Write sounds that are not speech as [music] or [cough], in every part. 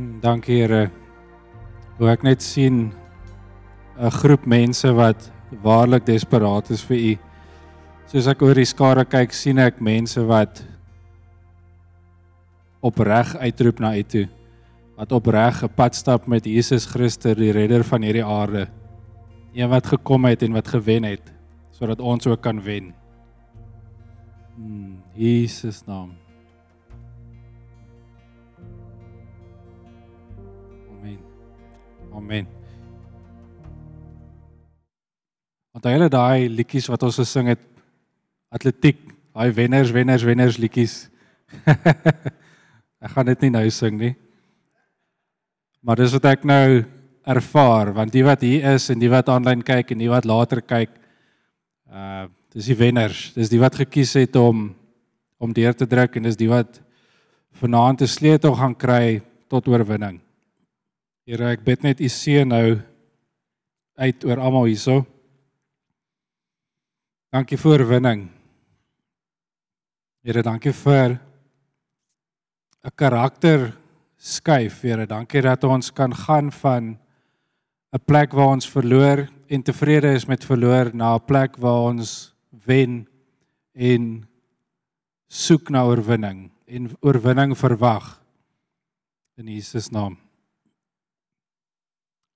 Mm, Dankie Here. Hoe ek net sien 'n groep mense wat waarlik desperaat is vir U. Soos ek oor die skare kyk, sien ek mense wat opreg uitroep na U toe. Wat opreg 'n pad stap met Jesus Christus, die redder van hierdie aarde. Een wat gekom het en wat gewen het sodat ons ook kan wen. In Jesus naam. Amen. Want hulle daai liedjies wat ons gesing het atletiek, daai wenners, wenners, wenners liedjies. [laughs] ek gaan dit nie nou sing nie. Maar dis wat ek nou ervaar want die wat hier is en die wat aanlyn kyk en die wat later kyk uh dis die wenners. Dis die wat gekies het om om deur te druk en dis die wat vanaand 'n sleutel gaan kry tot oorwinning. Here, ek bid net u seën nou uit oor almal hierso. Dankie vir oorwinning. Here, dankie vir 'n karakter skuif, Here. Dankie dat ons kan gaan van 'n plek waar ons verloor en tevrede is met verloor na 'n plek waar ons wen en soek na oorwinning en oorwinning verwag in Jesus naam.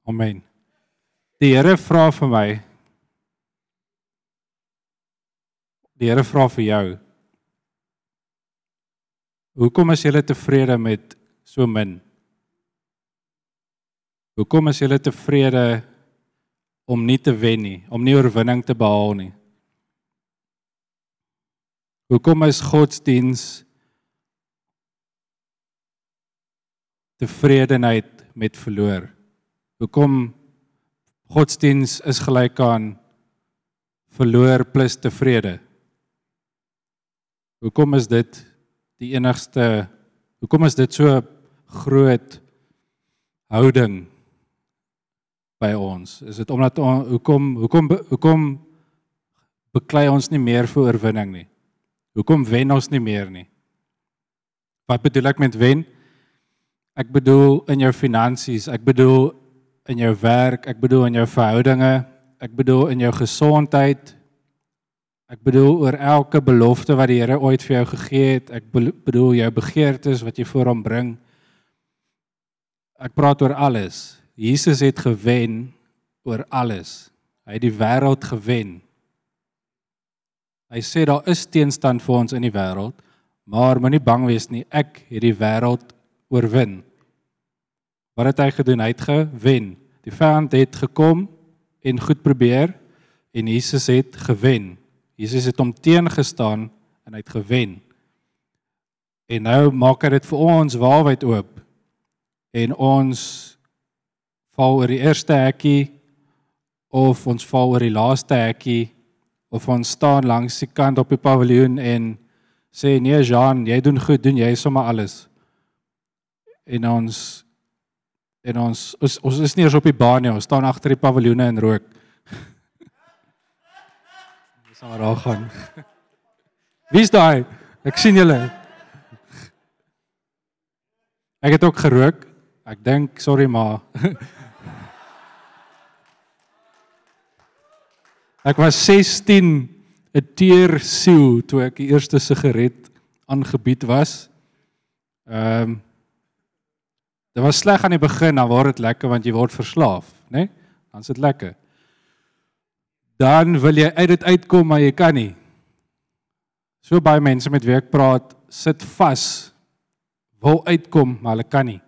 Amen. Die Here vra vir my Die Here vra vir jou. Hoekom is jy tevrede met so min? Hoekom is jy tevrede om nie te wen nie, om nie oorwinning te behaal nie? Hoekom is godsdiens tevredenheid met verloor? Hoekom godsdiens is gelyk aan verloor plus tevrede? Hoekom is dit die enigste hoekom is dit so groot houding by ons? Is dit omdat on, hoekom hoekom hoekom beklei ons nie meer vir oorwinning nie? Hoekom wen ons nie meer nie? Wat bedoel ek met wen? Ek bedoel in jou finansies, ek bedoel in jou werk, ek bedoel in jou verhoudinge, ek bedoel in jou gesondheid, Ek bedoel oor elke belofte wat die Here ooit vir jou gegee het. Ek bedoel jou begeertes wat jy voor hom bring. Ek praat oor alles. Jesus het gewen oor alles. Hy het die wêreld gewen. Hy sê daar is teenstand vir ons in die wêreld, maar moenie bang wees nie. Ek het die wêreld oorwin. Wat het hy gedoen? Hy het gewen. Die vyand het gekom en goed probeer en Jesus het gewen. Jesus het hom teengestaan en hy het gewen. En nou maak hy dit vir ons waarheid oop. En ons val oor die eerste hekkie of ons val oor die laaste hekkie of ons staan langs die kant op die paviljoen en sê nee Jean, jy doen goed, doen jy sommer alles. En ons en ons ons, ons is nie eens op die baan nie, ons staan agter die paviljoene en rook [laughs] sal daar gaan. [laughs] Wie's daai? Ek sien julle. Ek het ook gerook. Ek dink, sorry ma. [laughs] Ek was 16, 'n teer siel toe ek die eerste sigaret aangebied was. Ehm um, Dit was sleg aan die begin, dan word dit lekker want jy word verslaaf, né? Nee? Dan is dit lekker dan wil jy uit dit uitkom maar jy kan nie. So baie mense met wie ek praat, sit vas. Wil uitkom, maar hulle kan nie.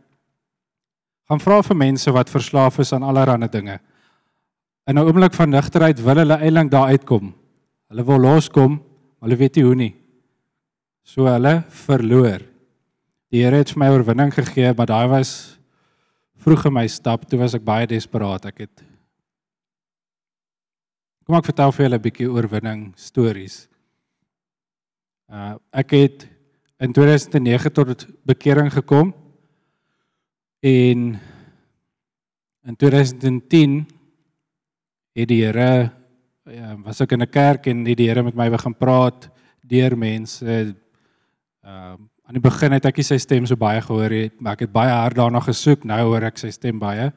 Gaan vra vir mense wat verslaaf is aan allerlei dinge. In 'n oomblik van nigterheid wil hulle eintlik daar uitkom. Hulle wil loskom, maar hulle weet nie hoe nie. So hulle verloor. Die Here het vir my oorwinning gegee, maar daai was vroeg in my stap, toe was ek baie desperaat. Ek het Kom ek vertel vir julle 'n bietjie oorwinning stories. Uh ek het in 2009 tot bekering gekom en in 2010 het die Here ja, was ek in 'n kerk en die Here met my begin praat deur mense uh aan die begin het ek nie sy stem so baie gehoor nie, ek het baie hard daarna gesoek. Nou hoor ek sy stem baie.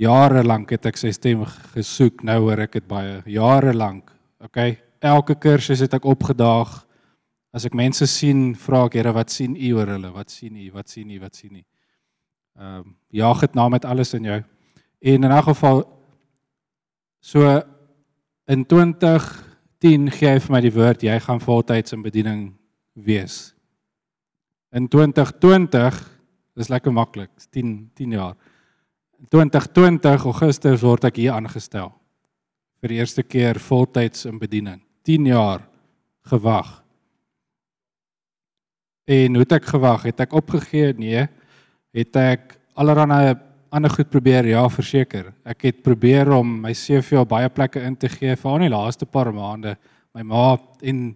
Jare lank het ek sy stem gesoek. Nou hoor ek dit baie. Jare lank. Okay. Elke kursus het ek opgedaag. As ek mense sien, vra ek Here, wat sien U oor hulle? Wat sien U? Wat sien U? Wat sien U? Ehm um, jaag dit na met alles in jou. En in 'n geval so in 2010 gee hy vir my die woord jy gaan voltyds in bediening wees. In 2020 dis lekker maklik, 10 10 jaar. In 2020 Augustus word ek hier aangestel vir die eerste keer voltyds in bediening. 10 jaar gewag. En hoe het ek gewag? Het ek opgegee? Nee. Het ek allerlei ander goed probeer? Ja, verseker. Ek het probeer om my CV op baie plekke in te gee vir al die laaste paar maande. My ma en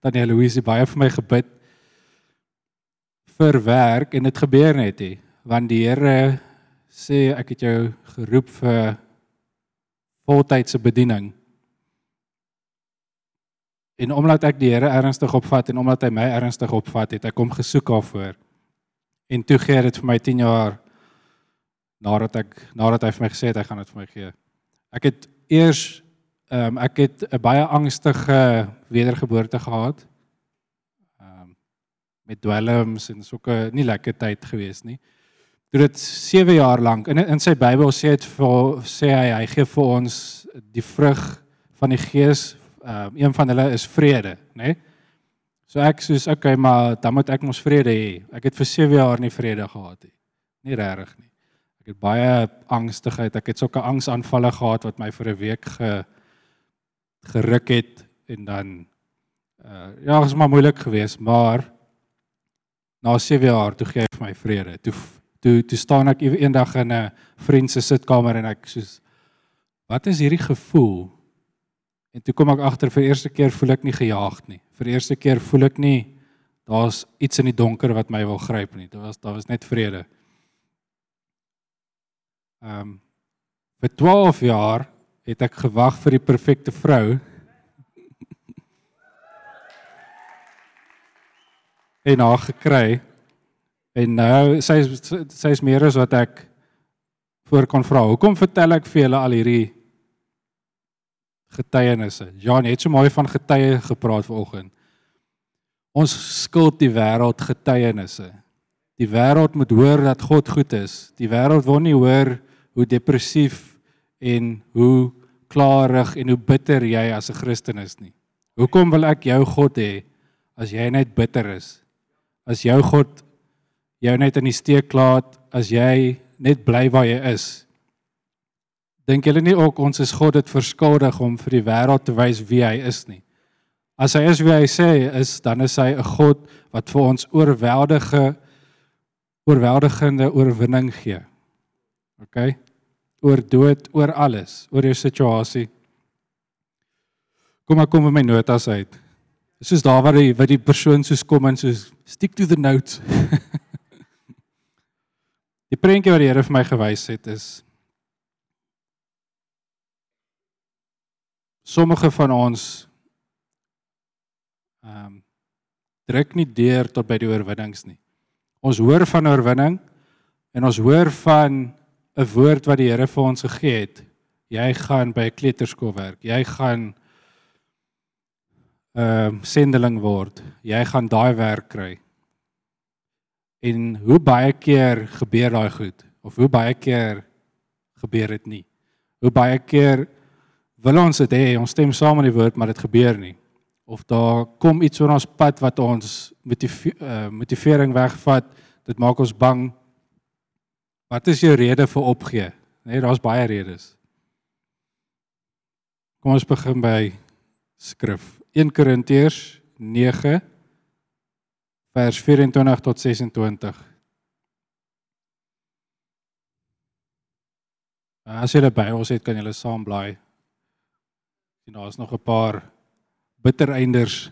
Tannie Louise baie vir my gebid vir werk en dit gebeur net nie want die Here sê ek het jou geroep vir voltydse bediening. En omdat ek die Here ernstig opvat en omdat hy my ernstig opvat, het ek hom gesoek daarvoor. En toe gee dit vir my 10 jaar nadat ek nadat hy vir my gesê het hy gaan dit vir my gee. Ek het eers Ehm um, ek het 'n baie angstige wedergeboorte gehad. Ehm um, met dwelms en soeke nie lekker tyd gewees nie. Toe dit 7 jaar lank in in sy Bybel sê dit vir sê hy hy gee vir ons die vrug van die Gees. Ehm um, een van hulle is vrede, nê? Nee? So ek soos okay, maar dan moet ek mos vrede hê. Ek het vir 7 jaar nie vrede gehad nie. Nie regtig nie. Ek het baie angstigheid. Ek het sulke angsaanvalle gehad wat my vir 'n week ge geruk het en dan uh ja, dit was maar moeilik geweest, maar na 7 jaar toe gee hy vir my vrede. Toe toe toe staan ek eendag in 'n vriend se sitkamer en ek soos wat is hierdie gevoel? En toe kom ek agter vir eerste keer voel ek nie gejaagd nie. Vir eerste keer voel ek nie daar's iets in die donker wat my wil gryp nie. Dit was daar was net vrede. Ehm um, vir 12 jaar het ek gewag vir die perfekte vrou. en haar gekry. En nou sy sy is meer as wat ek voor kon vra. Hoekom vertel ek vir julle al hierdie getuienisse? Jan het so mooi van getuie gepraat vanoggend. Ons skuld die wêreld getuienisse. Die wêreld moet hoor dat God goed is. Die wêreld wil nie hoor hoe depressief en hoe klarig en hoe bitter jy as 'n Christen is nie. Hoekom wil ek jou God hê as jy net bitter is? As jou God jou net in die steek laat as jy net bly waar jy is. Dink julle nie ook ons is God dit verskuldig om vir die wêreld te wys wie hy is nie. As hy is wie hy sê is, dan is hy 'n God wat vir ons oorweldige oorweldigende oorwinning gee. OK? Oor dood, oor alles, oor jou situasie. Kom ek kom met my notas uit. Soos daar waar die wat die persoon soos kom en soos stick to the notes. [laughs] die prentjie wat die Here vir my gewys het is sommige van ons ehm um, druk nie deur tot by die oorwinnings nie. Ons hoor van oorwinning en ons hoor van 'n woord wat die Here vir ons gegee het. Jy gaan by 'n kleuterskool werk. Jy gaan ehm uh, sendeling word. Jy gaan daai werk kry. En hoe baie keer gebeur daai goed of hoe baie keer gebeur dit nie? Hoe baie keer wil ons dit hê, ons stem saam met die woord, maar dit gebeur nie. Of daar kom iets oor ons pad wat ons motive, uh, motivering wegvat, dit maak ons bang Wat is jou rede vir opgee? Nee, daar's baie redes. Kom ons begin by skrif. 1 Korintiërs 9 vers 24 tot 26. As jy by ons het, kan jy saam blaai. En daar's nog 'n paar bittereinders.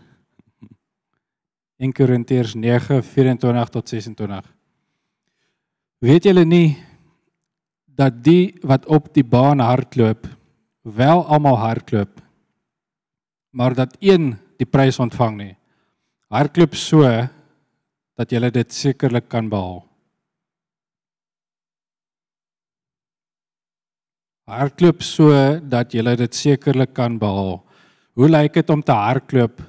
1 Korintiërs 9 24 tot 26. Weet julle nie dat die wat op die baan hardloop wel almal hardloop maar dat een die prys ontvang nie. Hardloop so dat jy dit sekerlik kan behaal. Hardloop so dat jy dit sekerlik kan behaal. Hoe lyk dit om te hardloop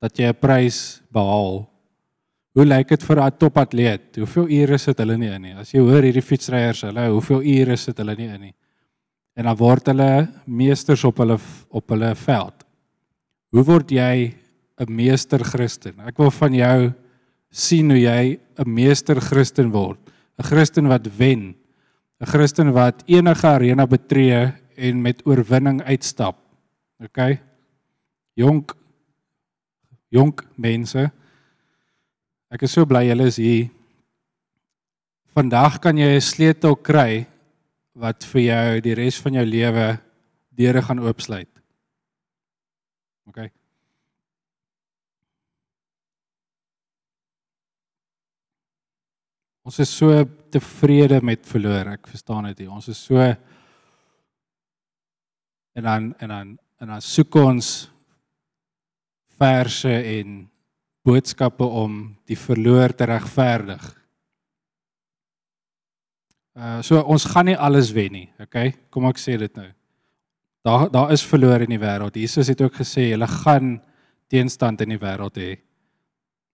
dat jy 'n prys behaal? Hoe lyk dit vir 'n topatleet? Hoeveel ure sit hulle nie in nie? As jy hoor hierdie fietsryers, hulle hoeveel ure sit hulle nie in nie? En dan word hulle meesters op hulle op hulle veld. Hoe word jy 'n meester Christen? Ek wil van jou sien hoe jy 'n meester Christen word. 'n Christen wat wen. 'n Christen wat enige arena betree en met oorwinning uitstap. OK? Jonk jonk mense. Ek is so bly julle is hier. Vandag kan jy 'n sleutel kry wat vir jou die res van jou lewe deure gaan oopsluit. OK. Ons is so tevrede met verloor. Ek verstaan dit. Ons is so en dan en dan en dan soek ons verse en boodskappe om die verloor te regverdig. Uh so ons gaan nie alles wen nie, okay? Kom ek sê dit nou. Daar daar is verloor in die wêreld. Jesus het ook gesê jy gaan teenstand in die wêreld hê.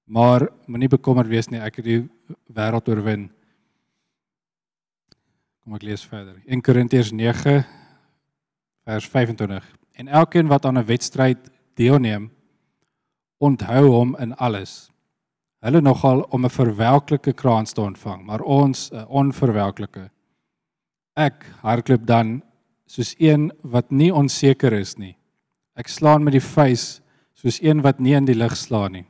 Maar moenie bekommerd wees nie, ek het die wêreld oorwin. Kom ek lees verder. 1 Korintiërs 9 vers 25. En elkeen wat aan 'n wedstryd deelneem, onthou hom in alles. Hulle nogal om 'n verwelklike kraans te ontvang, maar ons 'n onverwelklike. Ek hardloop dan soos een wat nie onseker is nie. Ek slaan met die vuis soos een wat nie in die lug slaan nie.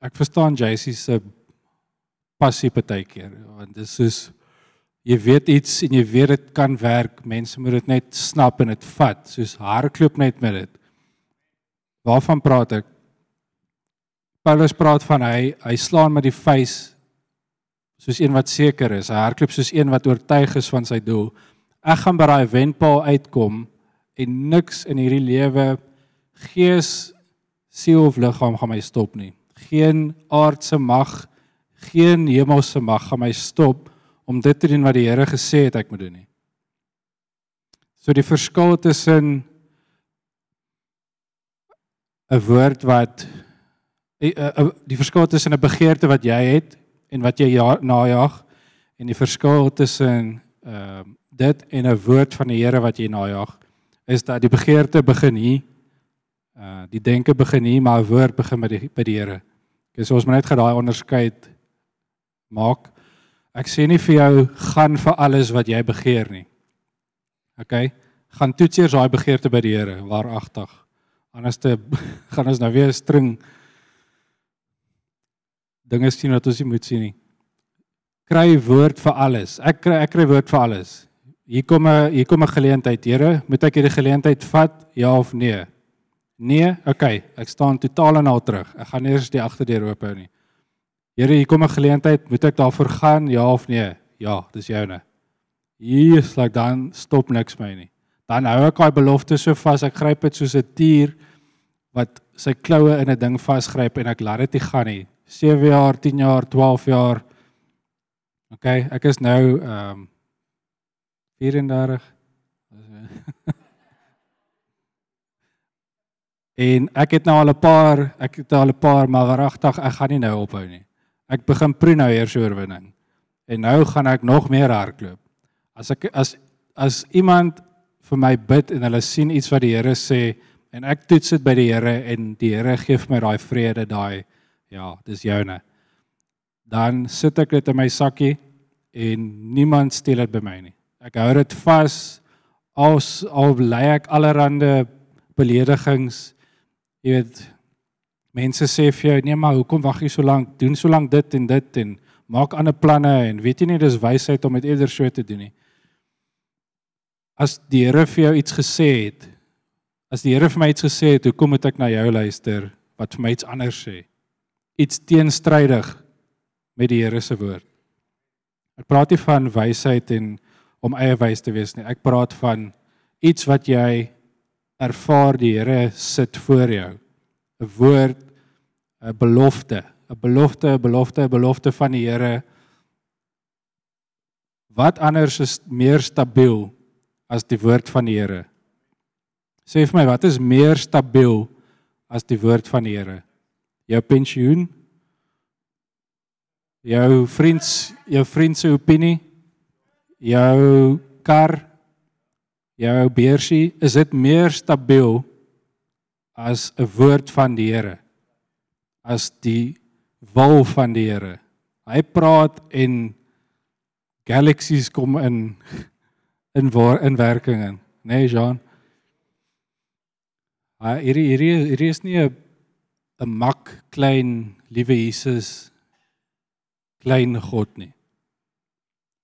Ek verstaan JC se passie partykeer want dit is soos jy weet iets en jy weet dit kan werk. Mense moet dit net snap en dit vat. Soos hardloop net met dit. Waarvan praat ek? Paulus praat van hy hy slaan met die vuis soos een wat seker is. Hy hardloop soos een wat oortuig is van sy doel. Ek gaan by daai wenpaal uitkom en niks in hierdie lewe gees, siel of liggaam gaan my stop nie geen aardse mag, geen hemelse mag gaan my stop om dit te doen wat die Here gesê het ek moet doen nie. So die verskil tussen 'n woord wat eh, eh, eh, die verskil tussen 'n begeerte wat jy het en wat jy ja, najag en die verskil tussen ehm uh, dit en 'n woord van die Here wat jy najag is dat die begeerte begin hier uh die denke begin hier maar 'n woord begin by die by die Here. Okay, so ons moet net gou daai onderskeid maak. Ek sê nie vir jou gaan vir alles wat jy begeer nie. OK? Gaan toets eers daai begeerte by die Here, waaragtig. Anders te gaan [laughs] ons nou weer string dinge sien wat ons nie moet sien nie. Kry woord vir alles. Ek kry ek kry woord vir alles. Hier kom 'n hier kom 'n geleentheid, Here, moet ek hierdie geleentheid vat? Ja of nee? Nee, okay, ek staan totaal en al terug. Ek gaan eers die agterdeur oop hou nie. Here, hier kom 'n geleentheid, moet ek daarvoor gaan? Ja of nee? Ja, dis joune. Hier is like dan stop niks my nie. Dan hou ek daai belofte so vas, ek gryp dit soos 'n tier wat sy kloue in 'n ding vasgryp en ek laat dit nie gaan nie. 7 jaar, 10 jaar, 12 jaar. Okay, ek is nou ehm um, [laughs] 34. En ek het nou al 'n paar, ek het al 'n paar, maar regtig ek gaan nie nou ophou nie. Ek begin proe nou eers oorwinning. En nou gaan ek nog meer hardloop. As ek as as iemand vir my bid en hulle sien iets wat die Here sê en ek toets dit by die Here en die Here gee vir my daai vrede, daai ja, dis joune. Dan sit ek dit in my sakkie en niemand steel dit by my nie. Ek hou dit vas. Al al lei ek allerlei beledigings Jy weet mense sê vir jou nee maar hoekom wag jy so lank? Doen so lank dit en dit en maak ander planne en weet jy nie dis wysheid om dit eerder so te doen nie. As die Here vir jou iets gesê het, as die Here vir my iets gesê het, hoekom moet ek na jou luister wat vir my iets anders sê? Iets teenstrydig met die Here se woord. Ek praat nie van wysheid en om eie wys te wees nie. Ek praat van iets wat jy ervaar die Here sit voor jou. 'n Woord 'n belofte, 'n belofte, 'n belofte, 'n belofte van die Here. Wat anders is meer stabiel as die woord van die Here? Sê vir my, wat is meer stabiel as die woord van die Here? Jou pensioen? Jou vriends, jou vriend se opinie? Jou kar? Jou beursie, is dit meer stabiel as 'n woord van die Here? As die wil van die Here. Hy praat en galaksies kom in [laughs] in waar in werking in, né, nee, Jean? Hy hierdie hierdie hierdie is nie 'n 'n mak klein liewe Jesus klein God nie.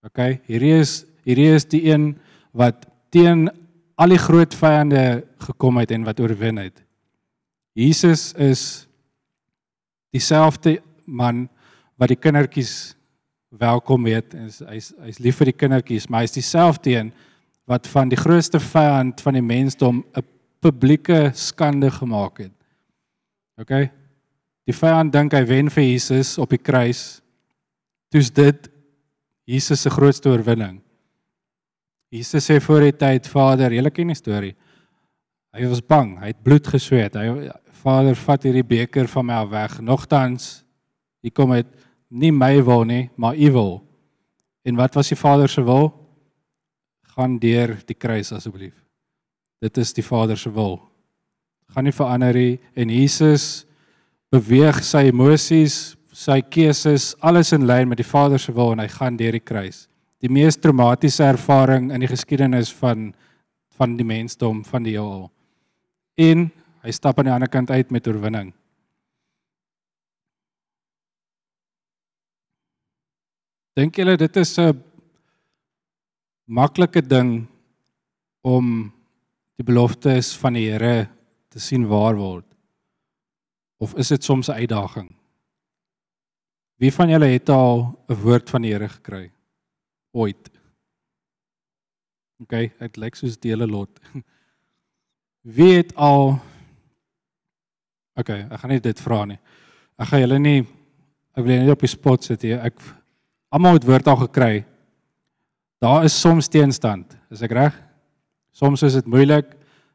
OK, hierdie is hierdie is die een wat teen al die groot vyande gekom het en wat oorwin het. Jesus is dieselfde man wat die kindertjies welkom heet en hy's hy's lief vir die kindertjies, maar hy's dieselfde een wat van die grootste vyand van die mensdom 'n publieke skande gemaak het. OK. Die vyand dink hy wen vir Jesus op die kruis. Dis dit Jesus se grootste oorwinning. Jesus sê voor die tyd, Vader, julle ken die storie. Hy was bang, hy het bloed gesweet. Hy Vader, vat hierdie beker van my af weg. Nogtans, hier kom dit nie my wil nie, maar u wil. En wat was die Vader se wil? Gaan deur die kruis asseblief. Dit is die Vader se wil. Gaan nie verander nie en Jesus beweeg sy emosies, sy keuses, alles in lyn met die Vader se wil en hy gaan deur die kruis. Die mees traumatiese ervaring in die geskiedenis van van die mensdom van die heelal. En hy stap aan die ander kant uit met oorwinning. Dink julle dit is 'n maklike ding om die beloftes van die Here te sien waar word? Of is dit soms 'n uitdaging? Wie van julle het al 'n woord van die Here gekry? Ooit. OK, dit lyk soos dele lot. [laughs] Wie het al OK, ek gaan nie dit vra nie. Ek gaan julle nie ek wil net op die spot sit hier. Ek Almal het woord al gekry. Daar is soms teenstand, is ek reg? Soms is dit moeilik.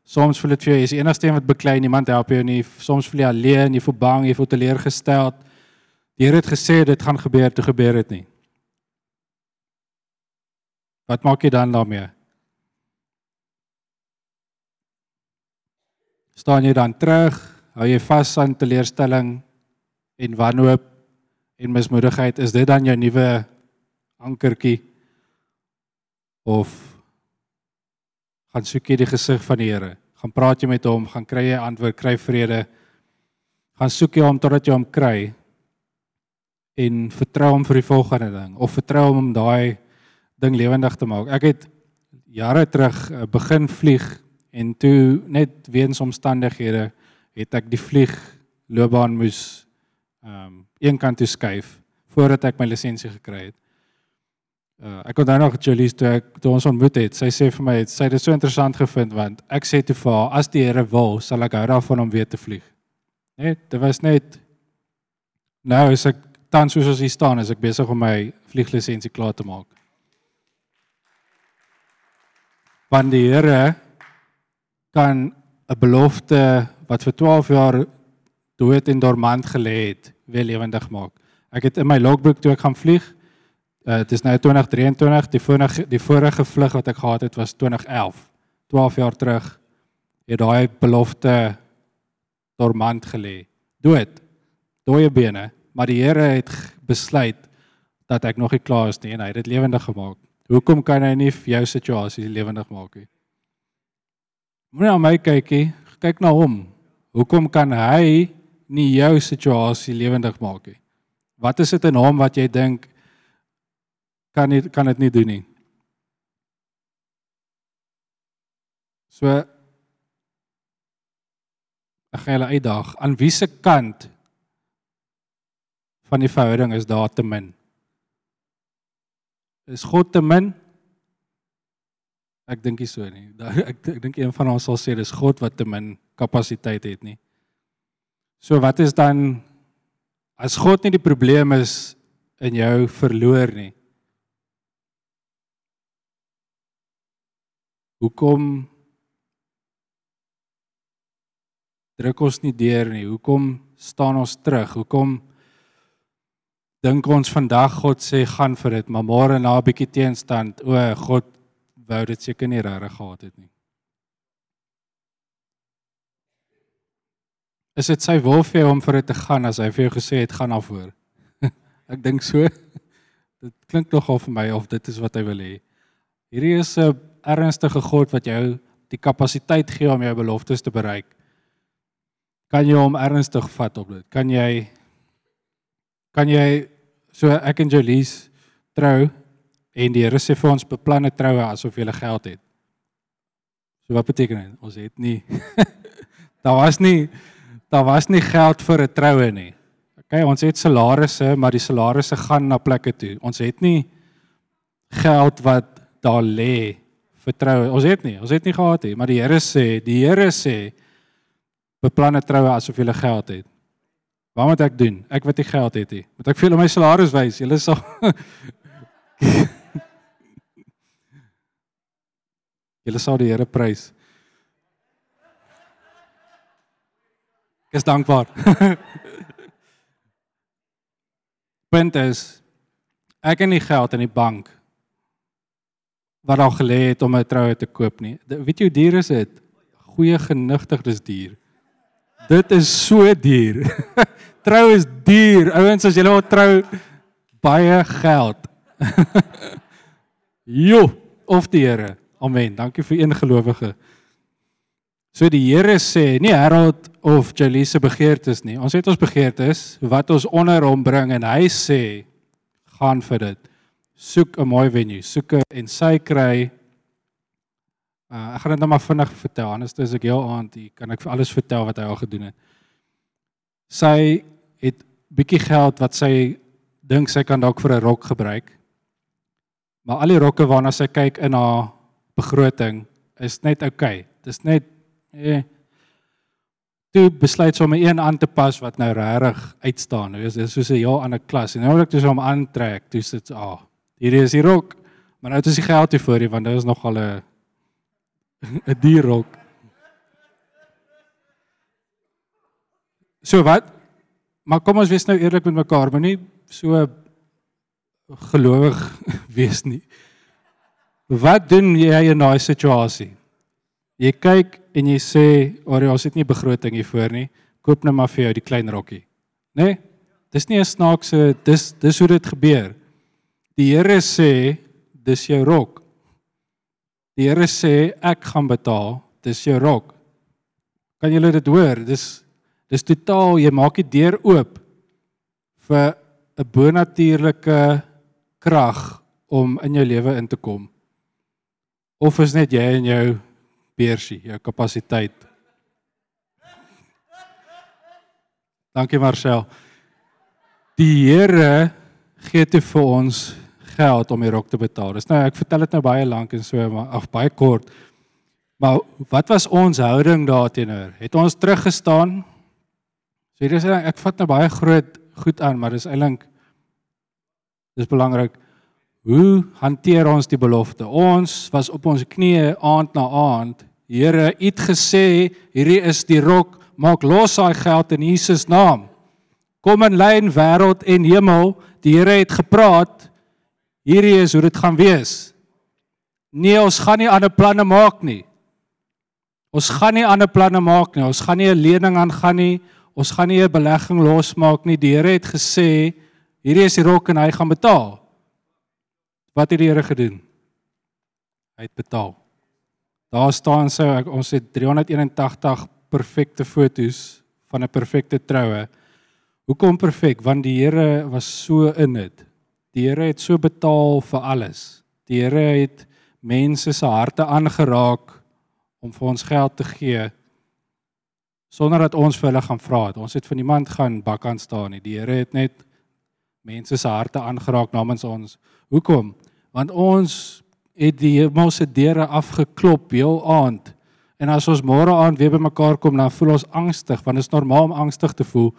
Soms voel dit vir jou jy's die enigste een wat beklei, niemand help jou nie. Soms voel jy alleen, jy voel bang, jy voel teleurgestel. Die Here het gesê dit gaan gebeur, toe gebeur dit nie. Wat maak jy dan daarmee? Staan jy dan terug? Hou jy vas aan teleurstelling en wanhoop en mismoedigheid, is dit dan jou nuwe ankertjie of gaan soek jy die gesig van die Here? Gaan praat jy met hom, gaan kry jy antwoord, kry vrede. Gaan soek jy hom totdat jy hom kry en vertrou hom vir die volgende ding of vertrou hom om daai ding lewendig te maak. Ek het jare terug eh, begin vlieg en toe net weens omstandighede het ek die vlieg loopbaan moes ehm um, een kant toe skuif voordat ek my lisensie gekry het. Uh, ek onthou nog Julie toe ek toe ons ontmoet het. Sy sê vir my het sy dit so interessant gevind want ek sê toe vir haar as die Here wil, sal ek hou daarvan om weer te vlieg. Net, dit was net nou is ek tans soos ons hier staan, is ek besig om my vlieglisensie klaar te maak. Want die Here kan 'n belofte wat vir 12 jaar dood en dormant gelê het, weer lewendig maak. Ek het in my logboek toe ek gaan vlieg, uh, dit is nou 2023, die vorige die vorige vlug wat ek gehad het was 2011. 12 jaar terug het daai belofte dormant gelê. Dood. Dooie bene, maar die Here het besluit dat ek nog nie klaar is nie en hy het dit lewendig gemaak. Hoekom kan hy nie jou situasie lewendig maak nie? Moenie aan my kyk nie, kyk na hom. Hoekom kan hy nie jou situasie lewendig maak nie. Wat is dit in hom wat jy dink kan nie kan dit nie doen nie? So ek gaan julle uitdaag aan wie se kant van die verhouding is daar te min? Is God te min? Ek dink nie so nie. [laughs] Ek ek dink een van ons sal sê dis God wat te min kapasiteit het nie. So wat is dan As God nie die probleem is in jou verloor nie. Hoekom druk ons nie deur nie? Hoekom staan ons terug? Hoekom dink ons vandag God sê gaan vir dit, maar môre na 'n bietjie teenstand, o God wou dit seker nie regtig gehad het nie. Is dit sy wil vir jou om vir dit te gaan as hy vir jou gesê het gaan afhoor? [laughs] Ek dink so. Dit klink nogal vir my of dit is wat hy wil hê. Hierdie is 'n ernstige God wat jou die kapasiteit gee om jou beloftes te bereik. Kan jy hom ernstig vat op dit? Kan jy kan jy so ek en Jolies trou en die Here sê vir ons beplanne troue asof jy geld het. So wat beteken dit? Ons het nie [laughs] daar was nie daar was nie geld vir 'n troue nie. OK, ons het salarisse, maar die salarisse gaan na plekke toe. Ons het nie geld wat daar lê vir troue. Ons het nie, ons het nie gehad nie, maar die Here sê, die Here sê beplan 'n troue asof jy geld het. Wat moet ek doen? Ek wat nie geld het nie. Moet ek vir my salaris wys? Julle sal [laughs] Julle sal die Here prys. Ek is dankbaar. [laughs] Punt is ek het nie geld in die bank wat al gelê het om 'n troue te koop nie. Weet jy hoe duur is dit? Goeie genigtig dis duur. Dit is so duur. [laughs] trou is duur. Ouens as jy wil trou baie geld. [laughs] jo, of die Here. Amen. Dankie vir een gelowige. So die Here sê, nie Harold of Jalise begeertes nie. Ons het ons begeertes wat ons onder hom bring en hy sê gaan vir dit. Soek 'n mooi venue, soek en sy kry uh, ek gaan dit nou maar vinnig vertel. Anders is ek heel aand hier kan ek vir alles vertel wat hy al gedoen het. Sy het bietjie geld wat sy dink sy kan dalk vir 'n rok gebruik. Maar al die rokke waarna sy kyk in haar begroting is net oukei. Okay. Dis net eh toe besluit sy om een aan te pas wat nou regtig uitstaan. Dit is soos 'n heel ander klas. En nou wil ek dis om aantrek. Dis dit ah, hierdie is die rok. Maar nou het die geld hier voor hier want dit is nogal 'n [laughs] 'n duur rok. So wat? Maar kom ons wees nou eerlik met mekaar, moenie so gelowig [laughs] wees nie. Wat doen jy in daai situasie? Jy kyk en jy sê, "Ore, ons het nie begroting hiervoor nie. Koop net maar vir jou die klein rokkie." Né? Nee? Dis nie 'n snaakse, dis dis hoe dit gebeur. Die Here sê, "Dis jou rok." Die Here sê, "Ek gaan betaal. Dis jou rok." Kan julle dit hoor? Dis dis totaal jy maak die deur oop vir 'n bonatuurlike krag om in jou lewe in te kom. Of is net jy en jou beursie, jou kapasiteit. Dankie Marcel. Die Here gee te vir ons geld om die rok te betaal. Dis nou ek vertel dit nou baie lank en so maar af baie kort. Maar wat was ons houding daarteenoor? Het ons teruggestaan? So hier is ek vat nou baie groot goed aan, maar dis eintlik dis belangrik. Hoe hanteer ons die belofte? Ons was op ons knieë aand na aand Here, U het gesê, hierdie is die rok, maak los daai geld in Jesus naam. Kom in lyn wêreld en hemel. Die Here het gepraat. Hierdie is hoe dit gaan wees. Nee, ons gaan nie ander planne maak nie. Ons gaan nie ander planne maak nie. Ons gaan nie 'n lening aangaan nie. Ons gaan nie 'n belegging losmaak nie. Die Here het gesê, hierdie is die rok en hy gaan betaal. Wat het die Here gedoen? Hy het betaal. Daar staan so ek ons het 381 perfekte fotos van 'n perfekte troue. Hoekom perfek? Want die Here was so in dit. Die Here het so betaal vir alles. Die Here het mense se harte aangeraak om vir ons geld te gee sonder dat ons vir hulle gaan vra het. Ons het van niemand gaan bak aan staan nie. Die Here het net mense se harte aangeraak namens ons. Hoekom? Want ons het die hemelse deure afgeklop heel aand. En as ons môre aand weer bymekaar kom, dan voel ons angstig, want dit is normaal om angstig te voel.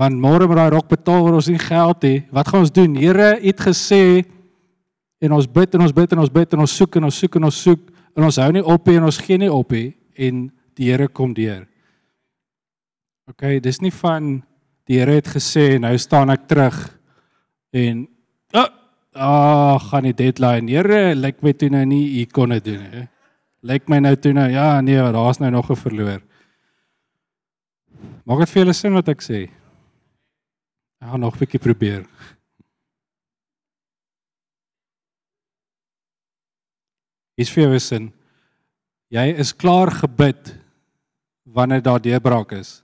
Want môre met daai rok betaal word ons nie geld nie. Wat gaan ons doen? Here het gesê en ons bid en ons bid en ons bid en ons soek en ons soek en ons soek en ons hou nie op nie en ons gee nie op nie en die Here kom deur. OK, dis nie van die Here het gesê nou staan ek terug en ah, ah gaan die deadline. Here, lyk my toe nou nie u kon dit doen nie. Lyk my nou toe nou ja, nee, daar's nou nog 'n verloor. Maak dit vir julle sin wat ek sê? Ek gaan nog 'n bietjie probeer. Is vir jou sin. Jy is klaar gebid wanneer daar deurbraak is.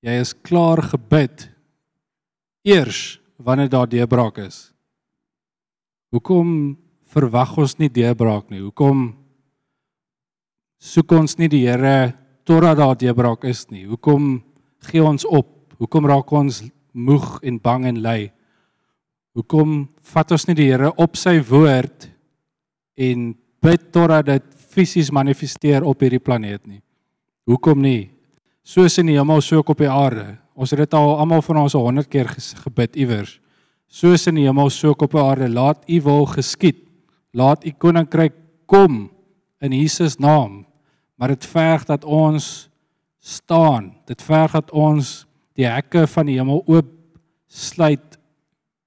Jy is klaar gebid eers wanneer daar deurbraak is. Hoekom verwag ons nie deurbraak nie? Hoekom soek ons nie die Here totdat daar deurbraak is nie? Hoekom gee ons op? Hoekom raak ons moeg en bang en lui? Hoekom vat ons nie die Here op sy woord en bid totdat dit fisies manifesteer op hierdie planeet nie? Hoekom nie? Soos in die hemel so ook op die aarde. Ons het dit al almal van ons 100 keer gebid iewers. Soos in die hemel so ook op die aarde. Laat U wil geskied. Laat U koninkryk kom in Jesus naam. Maar dit verg dat ons staan. Dit verg dat ons die hekke van die hemel oop sluit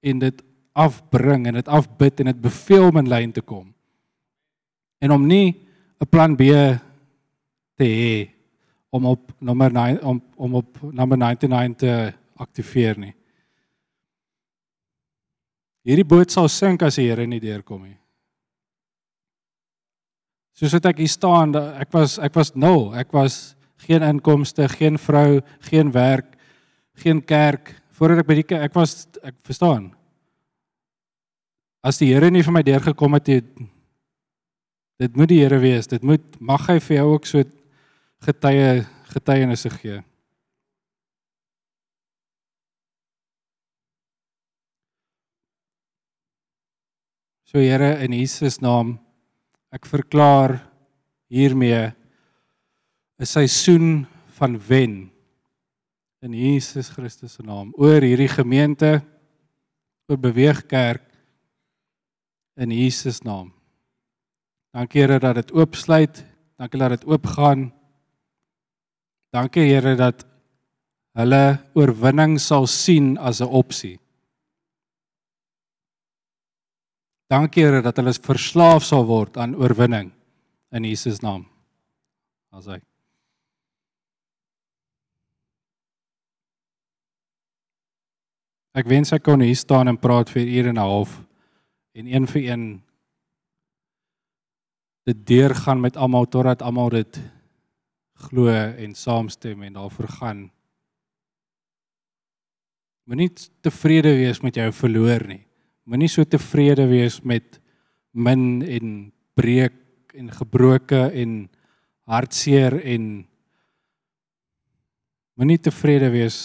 en dit afbring en dit afbid en dit beveel om in lyn te kom. En om nie 'n plan B te hê om op nommer 9 om om op nommer 99 te aktiveer nie. Hierdie boot sal sink as die Here nie deurkom nie. Soos wat ek hier staan, ek was ek was nul. Ek was geen inkomste, geen vrou, geen werk, geen kerk voordat ek by die ek was ek verstaan. As die Here nie vir my deurgekom het, het dit moet die Here wees. Dit moet mag hy vir jou ook so getuie getuienisse gee. So Here in Jesus naam ek verklaar hiermee 'n seisoen van wen in Jesus Christus se naam oor hierdie gemeente oor beweeg kerk in Jesus naam. Dankie Here dat dit oopsluit. Dankie dat dit oopgaan. Dankie Here dat hulle oorwinning sal sien as 'n opsie. Dankie Here dat hulle verslaaf sal word aan oorwinning in Jesus naam. Asai. Ek wens ek kon hier staan en praat vir ure en 'n half en een vir een dit deurgaan met almal totdat almal dit glo en saamstem en daarvoor gaan. Moenie tevrede wees met jou verloor nie. Moenie so tevrede wees met min en breek en gebroke en hartseer en moenie tevrede wees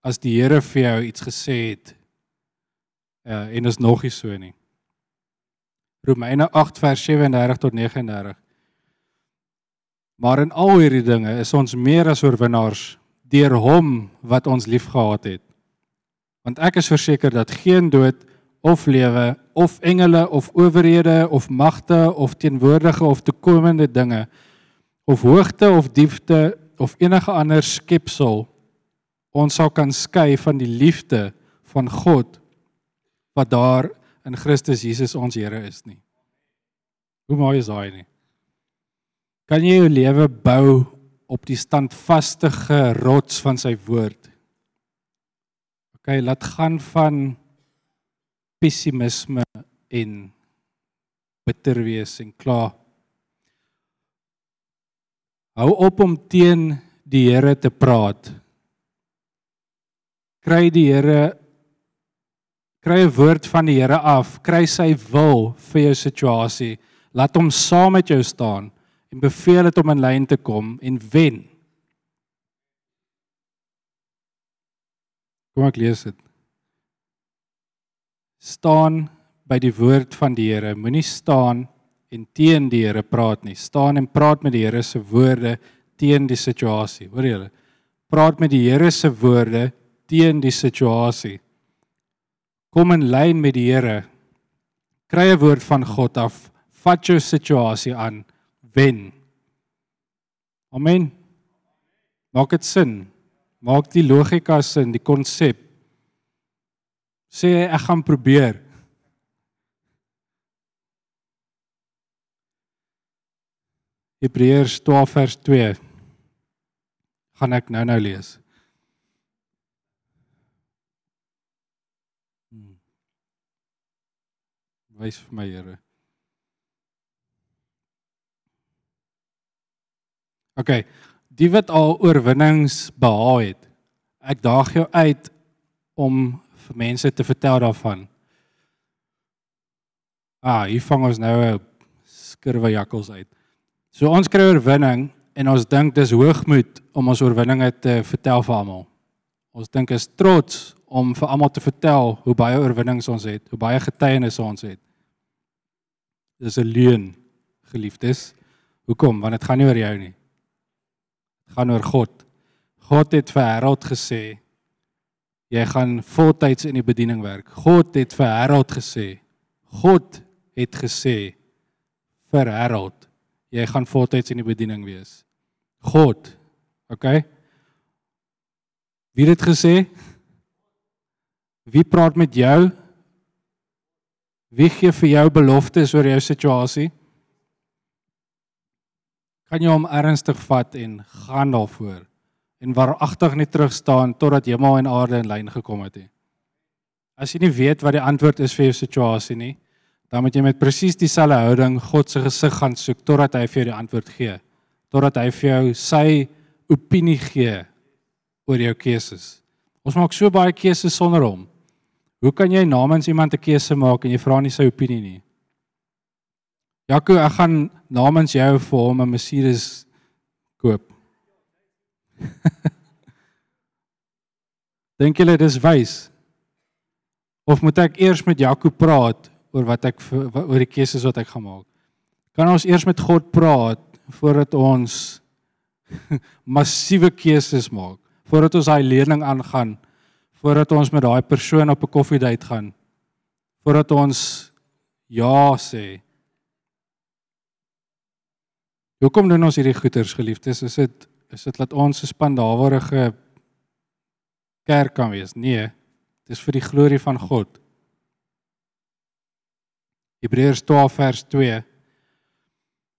as die Here vir jou iets gesê het. Ja, en is nog nie so nie. Romeine 8 vers 37 tot 39 Maar in al hierdie dinge is ons meer as oorwinnaars deur hom wat ons liefgehad het. Want ek is verseker dat geen dood of lewe of engele of owerhede of magte of teenwoordige of toekomende dinge of hoogte of diepte of enige ander skepsel ons sal kan skei van die liefde van God wat daar in Christus Jesus ons Here is nie. Hoe mooi is daai nie? Kan jy jou lewe bou op die standvaste rots van sy woord? OK, laat gaan van pessimisme en bitter wees en kla. Hou op om teen die Here te praat. Kry die Here kry 'n woord van die Here af, kry sy wil vir jou situasie. Laat hom saam met jou staan en beveel dit om in lyn te kom en wen. Kom ek lees dit. Staan by die woord van die Here. Moenie staan en teen die Here praat nie. Staan en praat met die Here se woorde teen die situasie. Hoor julle? Praat met die Here se woorde teen die situasie. Kom in lyn met die Here. Kry 'n woord van God af. Vat jou situasie aan. Wen. Amen. Maak dit sin? Maak die logika sin, die konsep. Sê ek gaan probeer. Hebreërs 12 vers 2 gaan ek nou nou lees. Hmm. Wys vir my Here. OK, die wat al oorwinnings behaal het. Ek daag jou uit om vir mense te vertel daarvan. Ah, hier vang ons nou 'n skurwe jakkals uit. So ons kry oorwinning en ons dink dis hoogmoed om ons oorwinninge te vertel vir almal. Ons dink is trots om vir almal te vertel hoe baie oorwinnings ons het, hoe baie getuienis ons het. Dis 'n leuen, geliefdes. Hoekom? Want dit gaan nie oor jou nie. Gaan oor God. God het vir Harold gesê jy gaan voltyds in die bediening werk. God het vir Harold gesê. God het gesê vir Harold jy gaan voltyds in die bediening wees. God. OK. Wie het dit gesê? Wie praat met jou? Wie gee vir jou beloftes oor jou situasie? Kan jy hom ernstig vat en gaan daarvoor en waaragtig net terug staan totdat hemel en aarde in lyn gekom het? He? As jy nie weet wat die antwoord is vir jou situasie nie, dan moet jy met presies dieselfde houding God se gesig gaan soek totdat hy vir jou die antwoord gee. Totdat hy vir jou sy opinie gee oor jou keuses. Ons maak so baie keuses sonder hom. Hoe kan jy namens iemand 'n keuse maak en jy vra nie sy opinie nie? Jaco, ek gaan namens jou vir hom 'n Mercedes koop. [laughs] Dink jy dit is wys? Of moet ek eers met Jaco praat oor wat ek oor die keuses wat ek gaan maak. Kan ons eers met God praat voordat ons [laughs] massiewe keuses maak, voordat ons daai leerling aangaan, voordat ons met daai persoon op 'n koffiedייט gaan, voordat ons ja sê. Hoekom doen ons hierdie goeters geliefdes? Is dit is dit dat ons 'n spandawerige kerk kan wees? Nee, dit is vir die glorie van God. Hebreërs 12 vers 2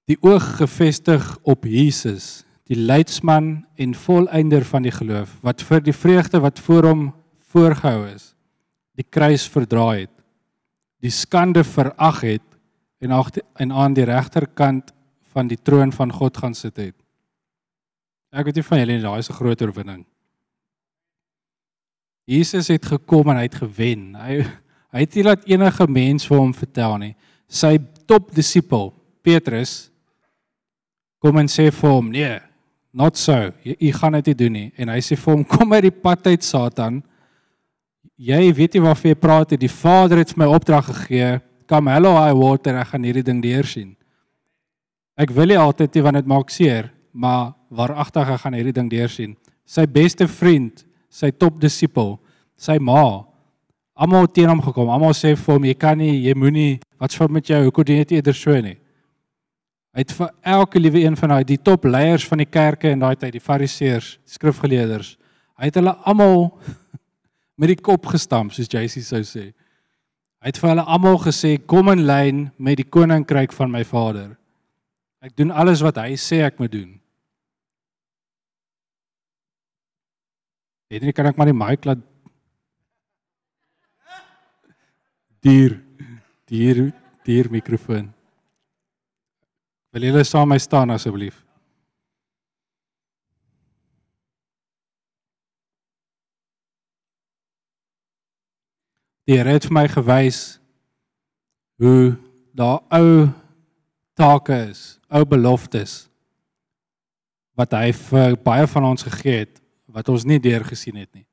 Die oog gefestig op Jesus, die leidsman en volëinder van die geloof, wat vir die vreugde wat voor hom voorgehou is, die kruis verdra het, die skande verag het en en aan die regterkant van die troon van God gaan sit het. Ek weet nie van julle nie, daai is 'n groot oorwinning. Jesus het gekom en hy het gewen. Hy Hy het nie laat enige mens vir hom vertel nie. Sy top disipel, Petrus, kom en sê vir hom, "Nee, not so. Jy, jy gaan dit nie doen nie." En hy sê vir hom, "Kom uit die pad uit, Satan. Jy weet nie waarvan jy praat nie. Die Vader het my opdrag gegee. Come hello high water, ek gaan hierdie ding deur sien." Ek wil nie altyd nie want dit maak seer, maar waaragtig gaan hierdie ding deur sien. Sy beste vriend, sy top disipel, sy ma almal teen hom gekom. Almal sê vir hom jy kan nie, jy moenie, wat's fout met jou? Hoekom doen jy dit eerder so nie? Hy het vir elke liewe een van daai die top leiers van die kerke in daai tyd, die fariseërs, skrifgeleerders, hy het hulle almal [laughs] met die kop gestamp soos JC sou sê. Hy het vir hulle almal gesê kom in lyn met die koninkryk van my Vader. Ek doen alles wat hy sê ek moet doen. Weet jy kan ek maar die mic laat dier dier dier mikrofoon. Wil julle saam my staan asseblief? Die Here het vir my gewys hoe daar ou take is, ou beloftes wat hy vir baie van ons gegee het wat ons nie deur gesien het nie.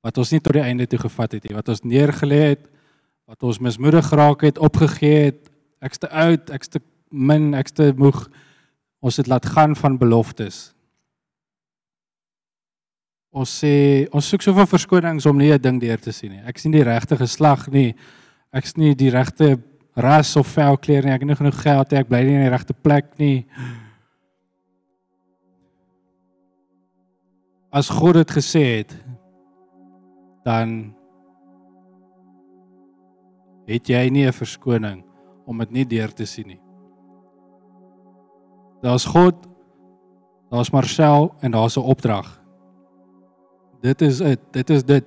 Wat ons nie tot die einde toe gevat het nie, wat ons neergelê het wat ons mismoedig geraak het, opgegee het, ek's te oud, ek's te min, ek's te moeg. Ons het laat gaan van beloftes. Ons sê ons soek soveel verskonings om nie 'n ding deur te sien nie. Ek's nie die regte geslag nie. Ek's nie die regte ras of velkleur nie. Ek het nie genoeg geld nie. Ek bly nie in die regte plek nie. As God dit gesê het, dan het jy nie 'n verskoning om dit nie deur te sien nie. Daar's God, daar's Marcel en daar's 'n opdrag. Dit is dit, dit is dit.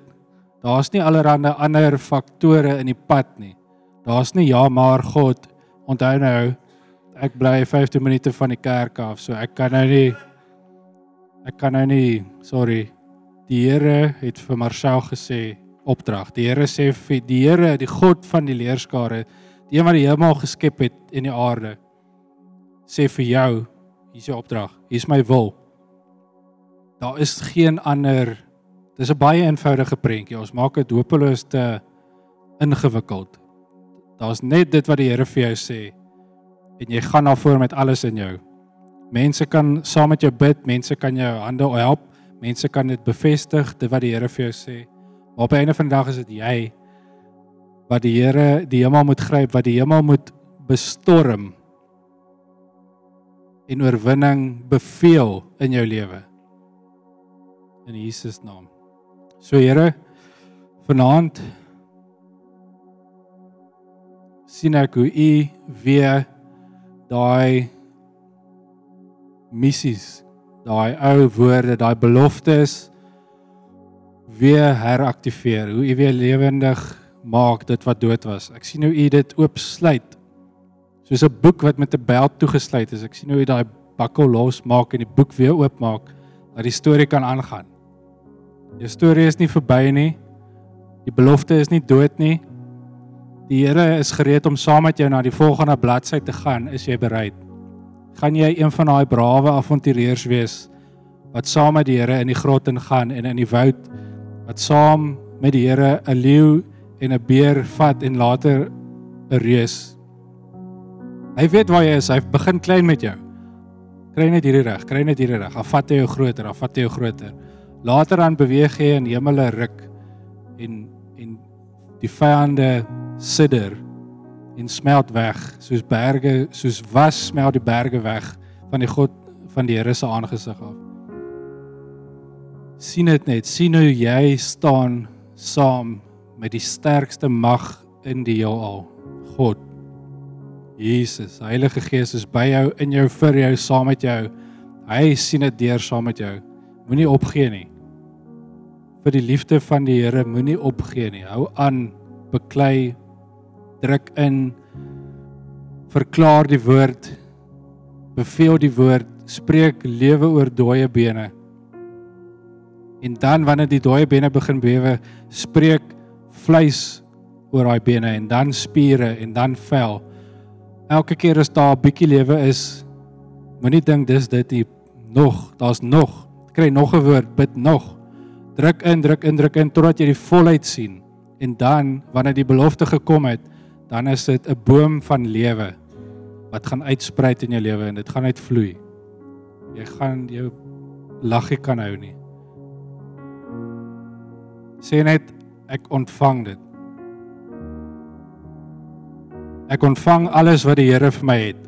Daar's nie allerlei ander faktore in die pad nie. Daar's nie ja maar God, onthou nou, ek bly 15 minute van die kerk af, so ek kan nou nie ek kan nou nie, sorry. Die Here het vir Marcel gesê opdrag. Die Here sê vir die Here, die God van die leerskare, die een wat die hemel geskep het en die aarde, sê vir jou, hier's jou opdrag. Hier's my wil. Daar is geen ander Dis 'n baie eenvoudige prentjie. Ons maak dit hopeloos te ingewikkeld. Daar's net dit wat die Here vir jou sê en jy gaan na voor met alles in jou. Mense kan saam met jou bid, mense kan jou hande help, mense kan dit bevestig dit wat die Here vir jou sê. Maar op 'n einde van die dag is dit jy wat die Here die hemel moet gryp, wat die hemel moet bestorm en oorwinning beveel in jou lewe. In Jesus naam. So Here, vanaand sien ek hoe U weer daai missies, daai ou woorde, daai beloftes weer heraktiveer, hoe u weer lewendig maak dit wat dood was. Ek sien hoe u dit oopsluit. Soos 'n boek wat met 'n beld toegesluit is. Ek sien hoe u daai bakkel losmaak en die boek weer oopmaak dat die storie kan aangaan. Die storie is nie verby nie. Die belofte is nie dood nie. Die Here is gereed om saam met jou na die volgende bladsy te gaan. Is jy bereid? Gaan jy een van daai brawe avonturiers wees wat saam met die Here in die grot ingaan en in die woud wat saam met die Here 'n leeu en 'n beer vat en later 'n reus. Hy weet waar jy is. Hy begin klein met jou. Kry net hierdie reg, kry net hierdie reg. Afvat hy jou groter, afvat hy jou groter. Later dan beweeg hy in hemele ruk en en die vyande sidder en smelt weg soos berge, soos was smelt die berge weg van die God van die Here se aangesig af. Sien dit net sien hoe jy staan saam met die sterkste mag in die heelal God Jesus. Heilige Gees is by jou in jou vir jou saam met jou. Hy sien dit deur saam met jou. Moenie opgee nie. Vir die liefde van die Here moenie opgee nie. Hou aan beklei druk in verklaar die woord beveel die woord spreek lewe oor dooie bene En dan wanneer die dooie bene begin bewe, spreek vleis oor daai bene en dan spiere en dan vel. Elke keer as daar 'n bietjie lewe is, moenie dink dis dit nie. Nog, daar's nog. Kry nog 'n woord, bid nog. Druk in, druk in, druk in totdat jy die volheid sien. En dan wanneer die belofte gekom het, dan is dit 'n boom van lewe wat gaan uitsprei in jou lewe en dit gaan uitvloei. Jy gaan jou laggie kan hou nie sê net ek ontvang dit. Ek ontvang alles wat die Here vir my het.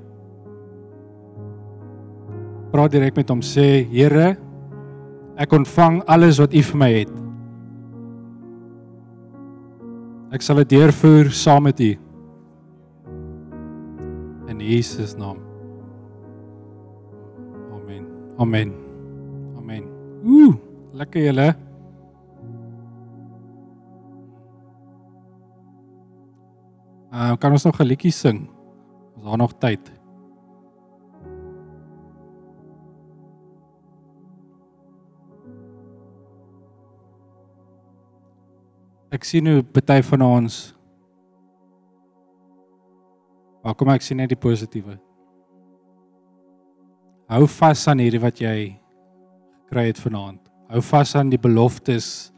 Praat direk met hom sê Here, ek ontvang alles wat U vir my het. Ek sal dit deurvoer saam met U. In Jesus naam. Amen. Amen. Amen. Ooh, lekker julle. Uh kan ons nog 'n liedjie sing? Is daar nog tyd? Ek sien hoe party van ons Maar kom ek sien net die positiewe. Hou vas aan hierdie wat jy gekry het vanaand. Hou vas aan die beloftes.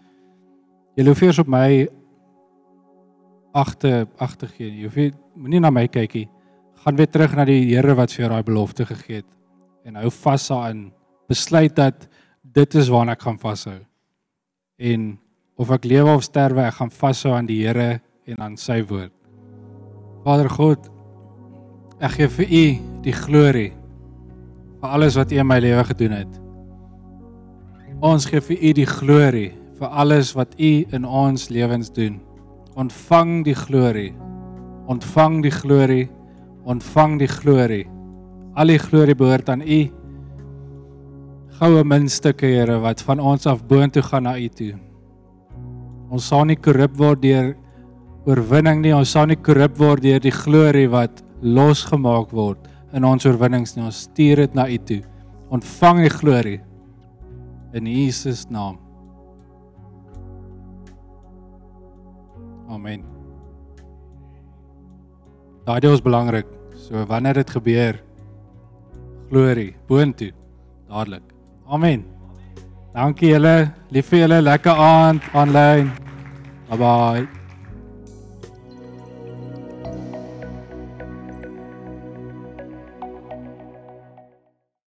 Jy hoef eers op my agter agter gee. Jy hoef moenie na my kyk nie. gaan weer terug na die Here wat vir jou daai belofte gegee het en hou vas daarin. Besluit dat dit is waarna ek gaan vashou. En of ek lewe of sterwe, ek gaan vashou aan die Here en aan sy woord. Vader God, ek gee vir U die glorie vir alles wat U in my lewe gedoen het. Ons gee vir U die glorie vir alles wat U in ons lewens doen. Ontvang die glorie. Ontvang die glorie. Ontvang die glorie. Al die glorie behoort aan U. Goue munstukke, Here, wat van ons af boontoe gaan na U toe. Ons sal nie korrup word deur oorwinning nie. Ons sal nie korrup word deur die glorie wat losgemaak word in ons oorwinnings nie. Ons stuur dit na U toe. Ontvang die glorie in Jesus naam. Amen. Daardie is belangrik. So wanneer dit gebeur, glorie boontoe dadelik. Amen. Dankie julle. Lief vir julle. Lekker aand aanlyn. Bye bye.